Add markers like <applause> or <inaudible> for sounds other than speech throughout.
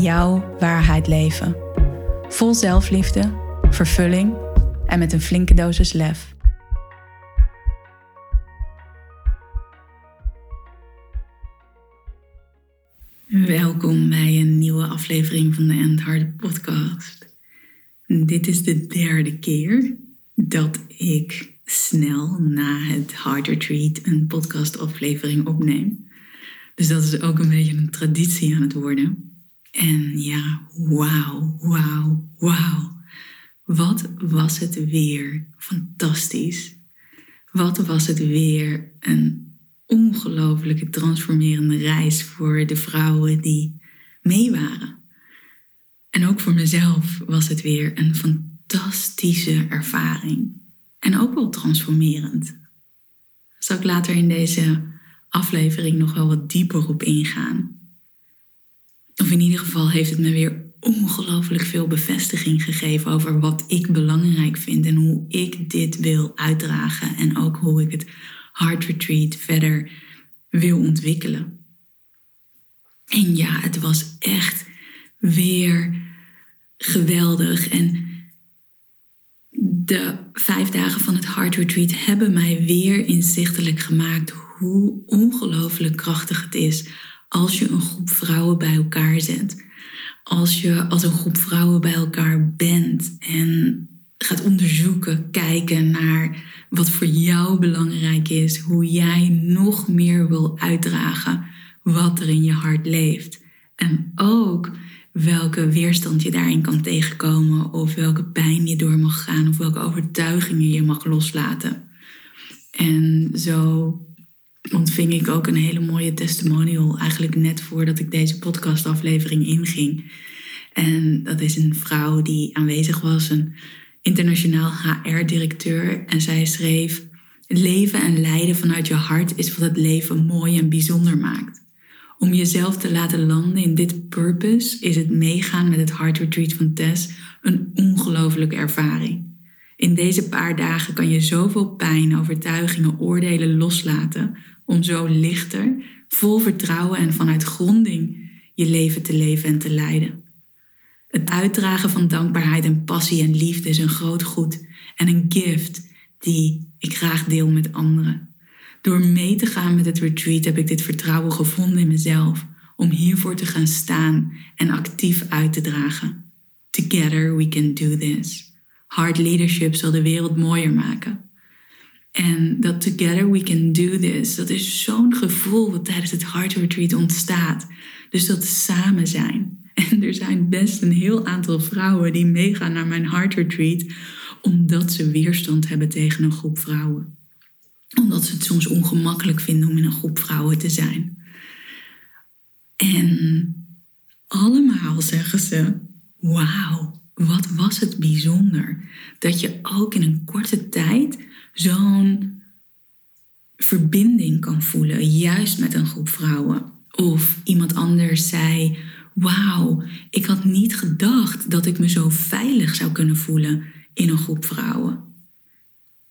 jouw waarheid leven. Vol zelfliefde, vervulling en met een flinke dosis lef. Welkom bij een nieuwe aflevering van de End Heart podcast. Dit is de derde keer dat ik snel na het Heart Retreat een podcast aflevering opneem. Dus dat is ook een beetje een traditie aan het worden. En ja, wauw, wauw, wauw. Wat was het weer fantastisch. Wat was het weer een ongelooflijke transformerende reis voor de vrouwen die mee waren. En ook voor mezelf was het weer een fantastische ervaring. En ook wel transformerend. Zal ik later in deze aflevering nog wel wat dieper op ingaan. Of in ieder geval heeft het me weer ongelooflijk veel bevestiging gegeven over wat ik belangrijk vind en hoe ik dit wil uitdragen en ook hoe ik het Heart Retreat verder wil ontwikkelen. En ja, het was echt weer geweldig. En de vijf dagen van het Heart Retreat hebben mij weer inzichtelijk gemaakt hoe ongelooflijk krachtig het is als je een groep vrouwen bij elkaar zet. Als je als een groep vrouwen bij elkaar bent en gaat onderzoeken, kijken naar wat voor jou belangrijk is, hoe jij nog meer wil uitdragen wat er in je hart leeft. En ook welke weerstand je daarin kan tegenkomen, of welke pijn je door mag gaan, of welke overtuigingen je mag loslaten. En zo ontving ik ook een hele mooie testimonial, eigenlijk net voordat ik deze podcastaflevering inging. En dat is een vrouw die aanwezig was, een internationaal HR-directeur. En zij schreef: Leven en lijden vanuit je hart is wat het leven mooi en bijzonder maakt. Om jezelf te laten landen in dit purpose is het meegaan met het Heart Retreat van Tess een ongelofelijke ervaring. In deze paar dagen kan je zoveel pijn, overtuigingen, oordelen loslaten om zo lichter, vol vertrouwen en vanuit gronding je leven te leven en te leiden. Het uitdragen van dankbaarheid en passie en liefde is een groot goed en een gift die ik graag deel met anderen. Door mee te gaan met het retreat heb ik dit vertrouwen gevonden in mezelf om hiervoor te gaan staan en actief uit te dragen. Together we can do this. Hard leadership zal de wereld mooier maken. En dat together we can do this, dat is zo'n gevoel wat tijdens het Heart Retreat ontstaat. Dus dat samen zijn. <laughs> En er zijn best een heel aantal vrouwen die meegaan naar mijn Heart Retreat, omdat ze weerstand hebben tegen een groep vrouwen. Omdat ze het soms ongemakkelijk vinden om in een groep vrouwen te zijn. En allemaal zeggen ze: Wauw, wat was het bijzonder dat je ook in een korte tijd zo'n verbinding kan voelen, juist met een groep vrouwen. Of iemand anders zei: Wauw, ik had niet gedacht dat ik me zo veilig zou kunnen voelen in een groep vrouwen.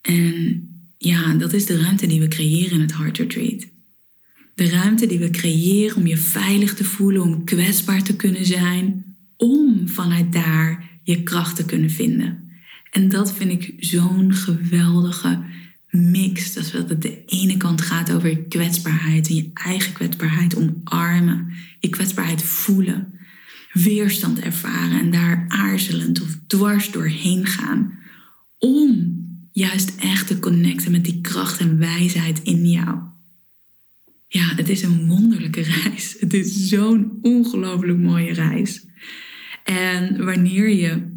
En ja, dat is de ruimte die we creëren in het Heart Retreat. De ruimte die we creëren om je veilig te voelen, om kwetsbaar te kunnen zijn, om vanuit daar je kracht te kunnen vinden. En dat vind ik zo'n geweldige mix. Dat het de ene kant gaat over kwetsbaarheid en je eigen kwetsbaarheid omarmen, je kwetsbaarheid voelen, weerstand ervaren en daar aarzelend of dwars doorheen gaan. Om juist echt te connecten met die kracht en wijsheid in jou. Ja, het is een wonderlijke reis. Het is zo'n ongelooflijk mooie reis. En wanneer je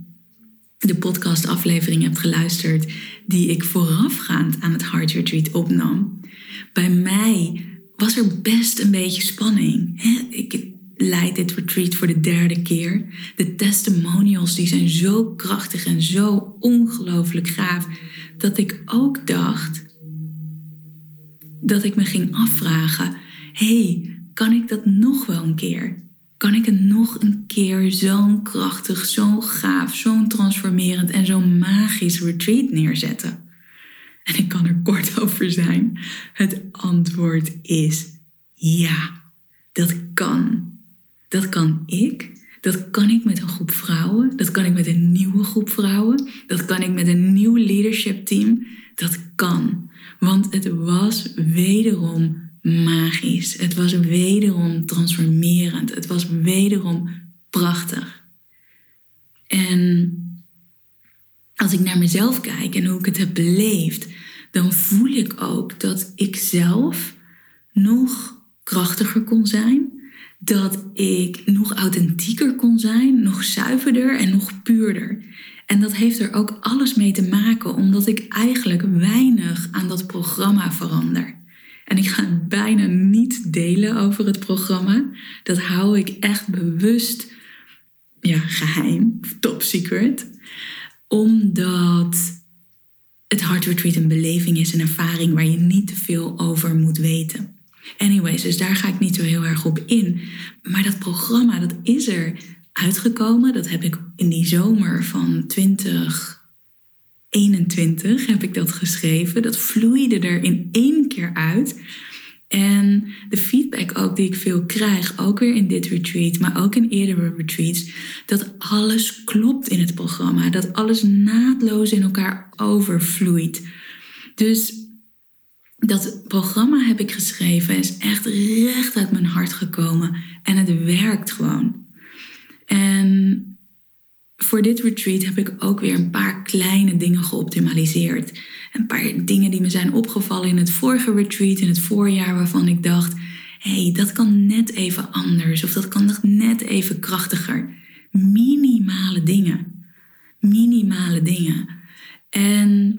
de podcastaflevering hebt geluisterd die ik voorafgaand aan het Heart Retreat opnam. Bij mij was er best een beetje spanning. Ik, leid dit retreat voor de derde keer. De testimonials die zijn zo krachtig en zo ongelooflijk gaaf dat ik ook dacht dat ik me ging afvragen: hey, kan ik dat nog wel een keer? Kan ik het nog een keer zo'n krachtig, zo gaaf, zo'n transformerend en zo'n magisch retreat neerzetten? En ik kan er kort over zijn. Het antwoord is ja. Dat kan. Dat kan ik. Dat kan ik met een groep vrouwen. Dat kan ik met een nieuwe groep vrouwen. Dat kan ik met een nieuw leadership team. Dat kan. Want het was wederom magisch. Het was wederom transformerend. Het was wederom prachtig. En als ik naar mezelf kijk en hoe ik het heb beleefd, dan voel ik ook dat ik zelf nog krachtiger kon zijn. Dat ik nog authentieker kon zijn, nog zuiverder en nog puurder. En dat heeft er ook alles mee te maken, omdat ik eigenlijk weinig aan dat programma verander. En ik ga het bijna niet delen over het programma. Dat hou ik echt bewust ja, geheim, top secret. Omdat het Heart Retreat een beleving is, een ervaring waar je niet te veel over moet weten. Anyways, dus daar ga ik niet zo heel erg op in. Maar dat programma, dat is er uitgekomen. Dat heb ik in die zomer van 2021 heb ik dat geschreven. Dat vloeide er in één keer uit. En de feedback ook die ik veel krijg, ook weer in dit retreat, maar ook in eerdere retreats, dat alles klopt in het programma, dat alles naadloos in elkaar overvloeit. Dus dat programma heb ik geschreven, is echt recht uit mijn hart gekomen en het werkt gewoon. En voor dit retreat heb ik ook weer een paar kleine dingen geoptimaliseerd. Een paar dingen die me zijn opgevallen in het vorige retreat, in het voorjaar, waarvan ik dacht: hé, hey, dat kan net even anders of dat kan nog net even krachtiger. Minimale dingen. Minimale dingen. En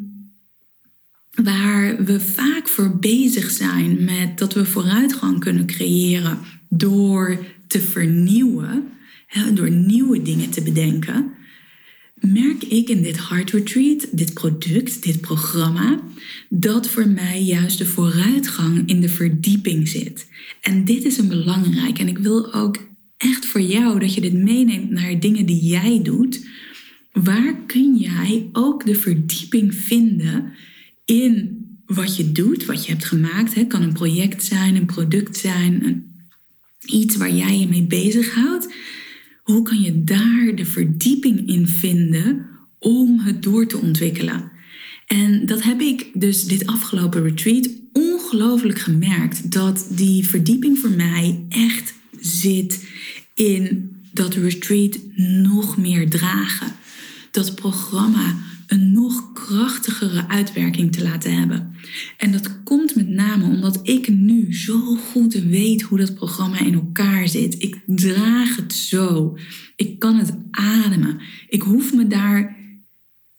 waar we vaak voor bezig zijn met dat we vooruitgang kunnen creëren door te vernieuwen, door nieuwe dingen te bedenken, merk ik in dit Heart Retreat, dit product, dit programma, dat voor mij juist de vooruitgang in de verdieping zit. En dit is een belangrijk. En ik wil ook echt voor jou dat je dit meeneemt naar dingen die jij doet. Waar kun jij ook de verdieping vinden in wat je doet, wat je hebt gemaakt? Het kan een project zijn, een product zijn, iets waar jij je mee bezighoudt. Hoe kan je daar de verdieping in vinden om het door te ontwikkelen? En dat heb ik dus dit afgelopen retreat ongelooflijk gemerkt. Dat die verdieping voor mij echt zit in dat retreat nog meer dragen. Dat programma een nog krachtigere uitwerking te laten hebben. En dat komt met name omdat ik nu zo goed weet hoe dat programma in elkaar zit. Ik draag het zo. Ik kan het ademen. Ik hoef me daar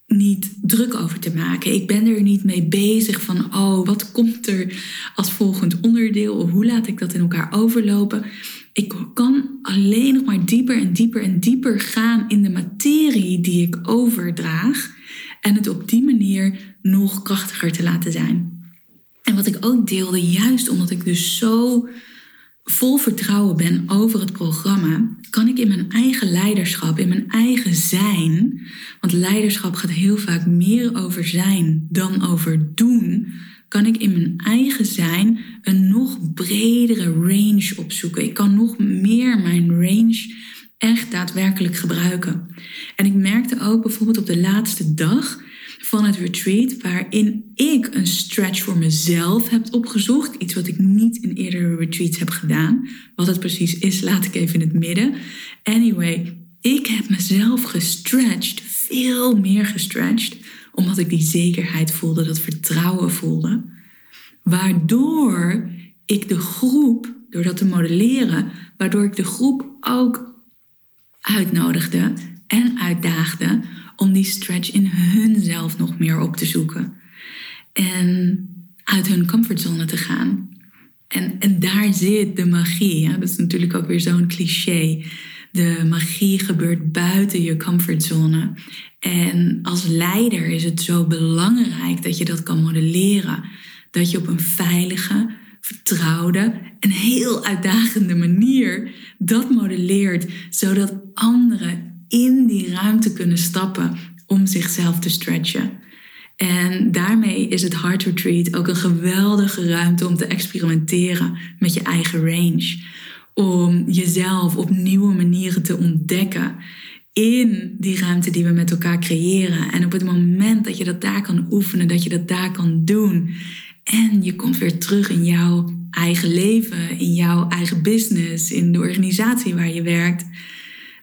niet druk over te maken. Ik ben er niet mee bezig van, oh, wat komt er als volgend onderdeel of hoe laat ik dat in elkaar overlopen. Ik kan alleen nog maar dieper en dieper en dieper gaan in de materie die ik overdraag en het op die manier nog krachtiger te laten zijn. En wat ik ook deelde, juist omdat ik dus zo vol vertrouwen ben over het programma, kan ik in mijn eigen leiderschap, in mijn eigen zijn, want leiderschap gaat heel vaak meer over zijn dan over doen, kan ik in mijn eigen zijn een nog bredere range opzoeken. Ik kan nog meer mijn range echt daadwerkelijk gebruiken. En ik merkte ook bijvoorbeeld op de laatste dag van het retreat, waarin ik een stretch voor mezelf heb opgezocht. Iets wat ik niet in eerdere retreats heb gedaan. Wat het precies is, laat ik even in het midden. Anyway, ik heb mezelf gestretched, veel meer gestretched, omdat ik die zekerheid voelde, dat vertrouwen voelde. Waardoor ik de groep, door dat te modelleren, waardoor ik de groep ook uitnodigde en uitdaagde om die stretch in hunzelf nog meer op te zoeken. En uit hun comfortzone te gaan. En, en daar zit de magie. Ja? Dat is natuurlijk ook weer zo'n cliché. De magie gebeurt buiten je comfortzone. En als leider is het zo belangrijk dat je dat kan modelleren. Dat je op een veilige, vertrouwde en heel uitdagende manier dat modelleert, zodat anderen in die ruimte kunnen stappen om zichzelf te stretchen. En daarmee is het Heart Retreat ook een geweldige ruimte om te experimenteren met je eigen range. Om jezelf op nieuwe manieren te ontdekken in die ruimte die we met elkaar creëren. En op het moment dat je dat daar kan oefenen, dat je dat daar kan doen. En je komt weer terug in jouw eigen leven, in jouw eigen business, in de organisatie waar je werkt.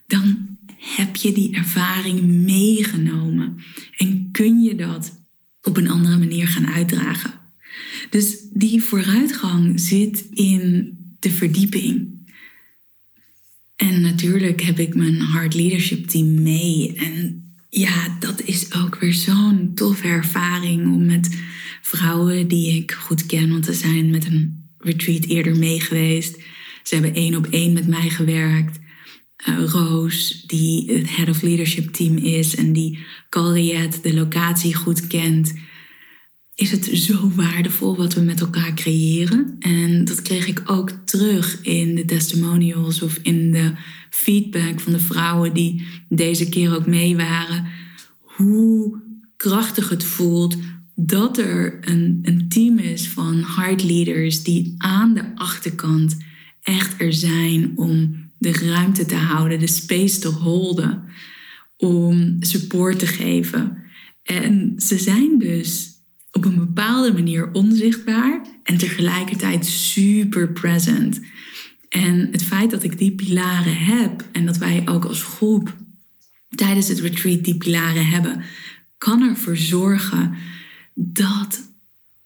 Dan heb je die ervaring meegenomen. En kun je dat op een andere manier gaan uitdragen. Dus die vooruitgang zit in de verdieping. En natuurlijk heb ik mijn hard leadership team mee. En ja, dat is ook weer zo'n toffe ervaring om met vrouwen die ik goed ken, want ze zijn met een retreat eerder mee geweest. Ze hebben één op één met mij gewerkt. Uh, Roos, die het head of leadership team is en die Calriet, de locatie, goed kent, is het zo waardevol wat we met elkaar creëren. En dat kreeg ik ook terug in de testimonials of in de feedback van de vrouwen die deze keer ook mee waren. Hoe krachtig het voelt dat er een, een team is van hard leaders die aan de achterkant echt er zijn om de ruimte te houden, de space te holden, om support te geven. En ze zijn dus op een bepaalde manier onzichtbaar en tegelijkertijd super present. En het feit dat ik die pilaren heb en dat wij ook als groep tijdens het retreat die pilaren hebben, kan ervoor zorgen dat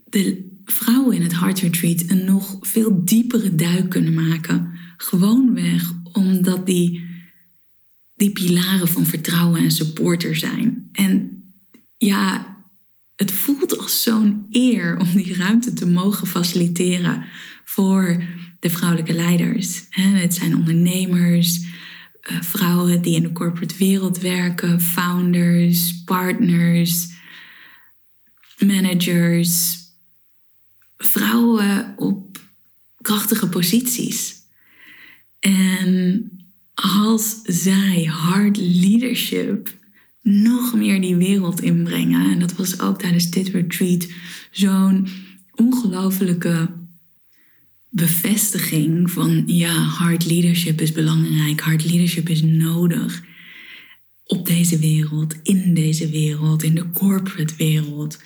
de vrouwen in het Heart Retreat een nog veel diepere duik kunnen maken. Gewoonweg omdat die, die pilaren van vertrouwen en supporter zijn. En ja, het voelt als zo'n eer om die ruimte te mogen faciliteren voor de vrouwelijke leiders. Het zijn ondernemers, eh, vrouwen die in de corporate wereld werken, founders, partners, managers, vrouwen op krachtige posities. En als zij hard leadership nog meer die wereld inbrengen. En dat was ook tijdens dit retreat zo'n ongelofelijke bevestiging van ja, hard leadership is belangrijk, hard leadership is nodig op deze wereld, in deze wereld, in de corporate wereld.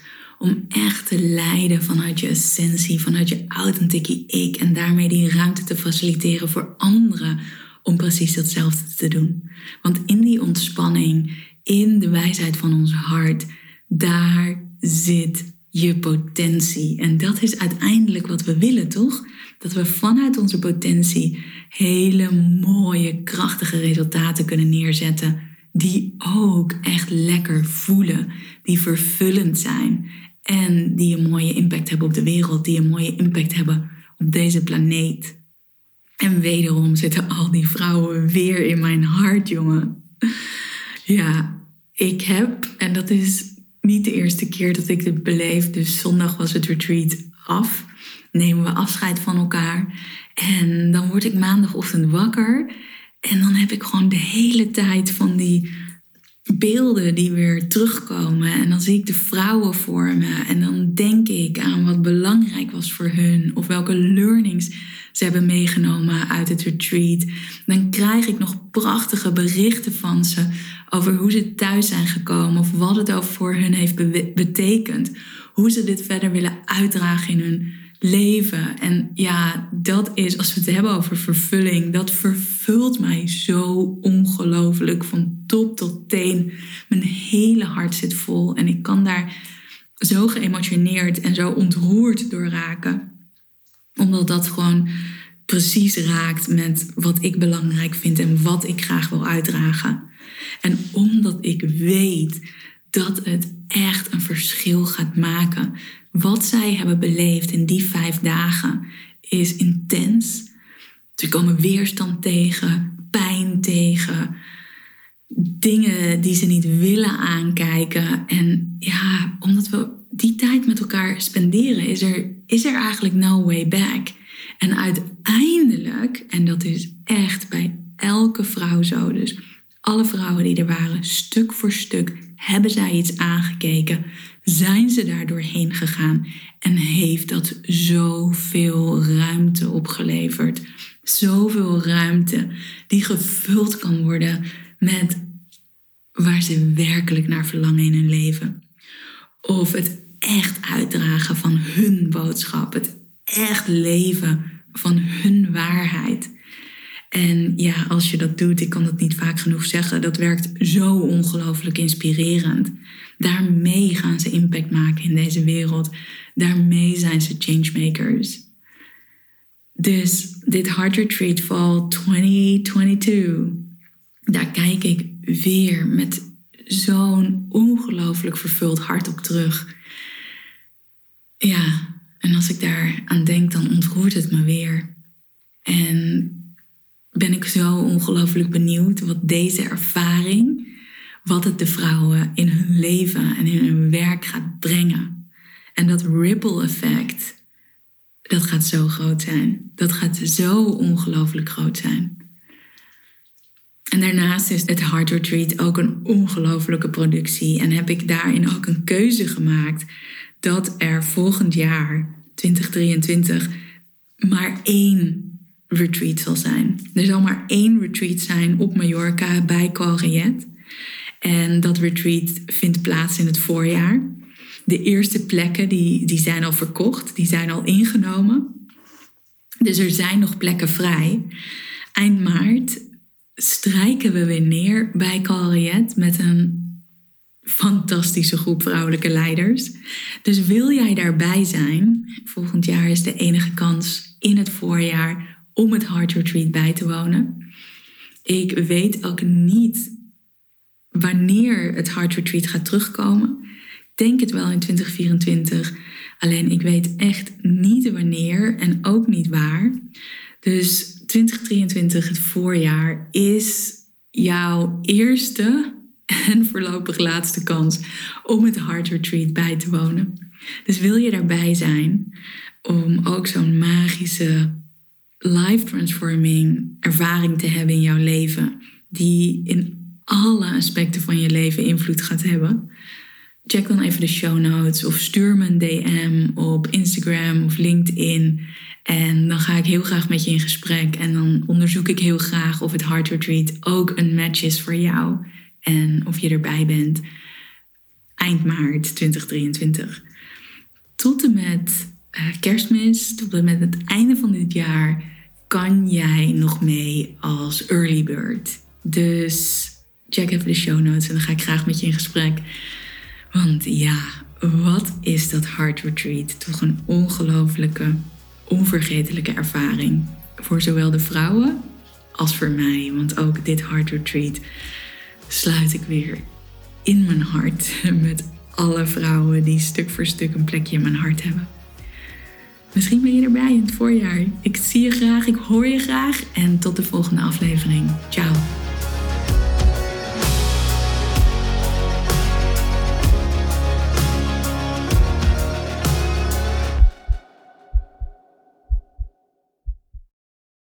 Om echt te leiden vanuit je essentie, vanuit je authentieke ik en daarmee die ruimte te faciliteren voor anderen om precies hetzelfde te doen. Want in die ontspanning, in de wijsheid van ons hart, daar zit je potentie. En dat is uiteindelijk wat we willen, toch? Dat we vanuit onze potentie hele mooie, krachtige resultaten kunnen neerzetten. Die ook echt lekker voelen, die vervullend zijn en die een mooie impact hebben op de wereld, die een mooie impact hebben op deze planeet. En wederom zitten al die vrouwen weer in mijn hart, jongen. Ja, ik heb, en dat is niet de eerste keer dat ik dit beleef, dus zondag was het retreat af. Nemen we afscheid van elkaar. En dan word ik maandagochtend wakker. En dan heb ik gewoon de hele tijd van die beelden die weer terugkomen. En dan zie ik de vrouwen voor me. En dan denk ik aan wat belangrijk was voor hun. Of welke learnings ze hebben meegenomen uit het retreat. Dan krijg ik nog prachtige berichten van ze over hoe ze thuis zijn gekomen of wat het ook voor hun heeft betekend. Hoe ze dit verder willen uitdragen in hun leven. En ja, dat is, als we het hebben over vervulling, dat vervult mij zo ongelooflijk van top tot teen. Mijn hele hart zit vol en ik kan daar zo geëmotioneerd en zo ontroerd door raken omdat dat gewoon precies raakt met wat ik belangrijk vind en wat ik graag wil uitdragen. En omdat ik weet dat het echt een verschil gaat maken. Wat zij hebben beleefd in die vijf dagen is intens. We komen weerstand tegen, pijn tegen, dingen die ze niet willen aankijken. En ja, omdat we die tijd met elkaar spenderen, is er, is er eigenlijk no way back. En uiteindelijk, en dat is echt bij elke vrouw zo, dus alle vrouwen die er waren, stuk voor stuk, hebben zij iets aangekeken, zijn ze daar doorheen gegaan en heeft dat zoveel ruimte opgeleverd. Zoveel ruimte die gevuld kan worden met waar ze werkelijk naar verlangen in hun leven. Of het echt uitdragen van hun boodschap, het echt leven van hun waarheid. En ja, als je dat doet, ik kan dat niet vaak genoeg zeggen, dat werkt zo ongelooflijk inspirerend. Daarmee gaan ze impact maken in deze wereld. Daarmee zijn ze changemakers. Dus dit Heart Retreat Fall 2022, daar kijk ik weer met zo'n ongelooflijk vervuld hart op terug. Ja, en als ik daar aan denk, dan ontroert het me weer. En ben ik zo ongelooflijk benieuwd wat deze ervaring, wat het de vrouwen in hun leven en in hun werk gaat brengen. En dat ripple effect, dat gaat zo groot zijn. Dat gaat zo ongelooflijk groot zijn. En daarnaast is het Heart Retreat ook een ongelofelijke productie. En heb ik daarin ook een keuze gemaakt dat er volgend jaar, 2023, maar één retreat zal zijn. Er zal maar één retreat zijn op Mallorca bij Colriet. En dat retreat vindt plaats in het voorjaar. De eerste plekken die, die zijn al verkocht, die zijn al ingenomen. Dus er zijn nog plekken vrij. Eind maart strijken we weer neer bij Calriet met een fantastische groep vrouwelijke leiders. Dus wil jij daarbij zijn? Volgend jaar is de enige kans in het voorjaar om het Heart Retreat bij te wonen. Ik weet ook niet wanneer het Heart Retreat gaat terugkomen. Ik denk het wel in 2024. Alleen ik weet echt niet wanneer en ook niet waar. Dus 2023, het voorjaar, is jouw eerste en voorlopig laatste kans om het Heart Retreat bij te wonen. Dus wil je daarbij zijn om ook zo'n magische life transforming ervaring te hebben in jouw leven, die in alle aspecten van je leven invloed gaat hebben? Check dan even de show notes of stuur me een DM op Instagram of LinkedIn. En dan ga ik heel graag met je in gesprek. En dan onderzoek ik heel graag of het Heart Retreat ook een match is voor jou. En of je erbij bent eind maart 2023. Tot en met kerstmis, tot en met het einde van dit jaar, kan jij nog mee als early bird. Dus check even de show notes en dan ga ik graag met je in gesprek. Want ja, wat is dat Heart Retreat? Toch een ongelofelijke onvergetelijke ervaring. Voor zowel de vrouwen als voor mij. Want ook dit Heart Retreat sluit ik weer in mijn hart <laughs> met alle vrouwen die stuk voor stuk een plekje in mijn hart hebben. Misschien ben je erbij in het voorjaar. Ik zie je graag, ik hoor je graag en tot de volgende aflevering. Ciao.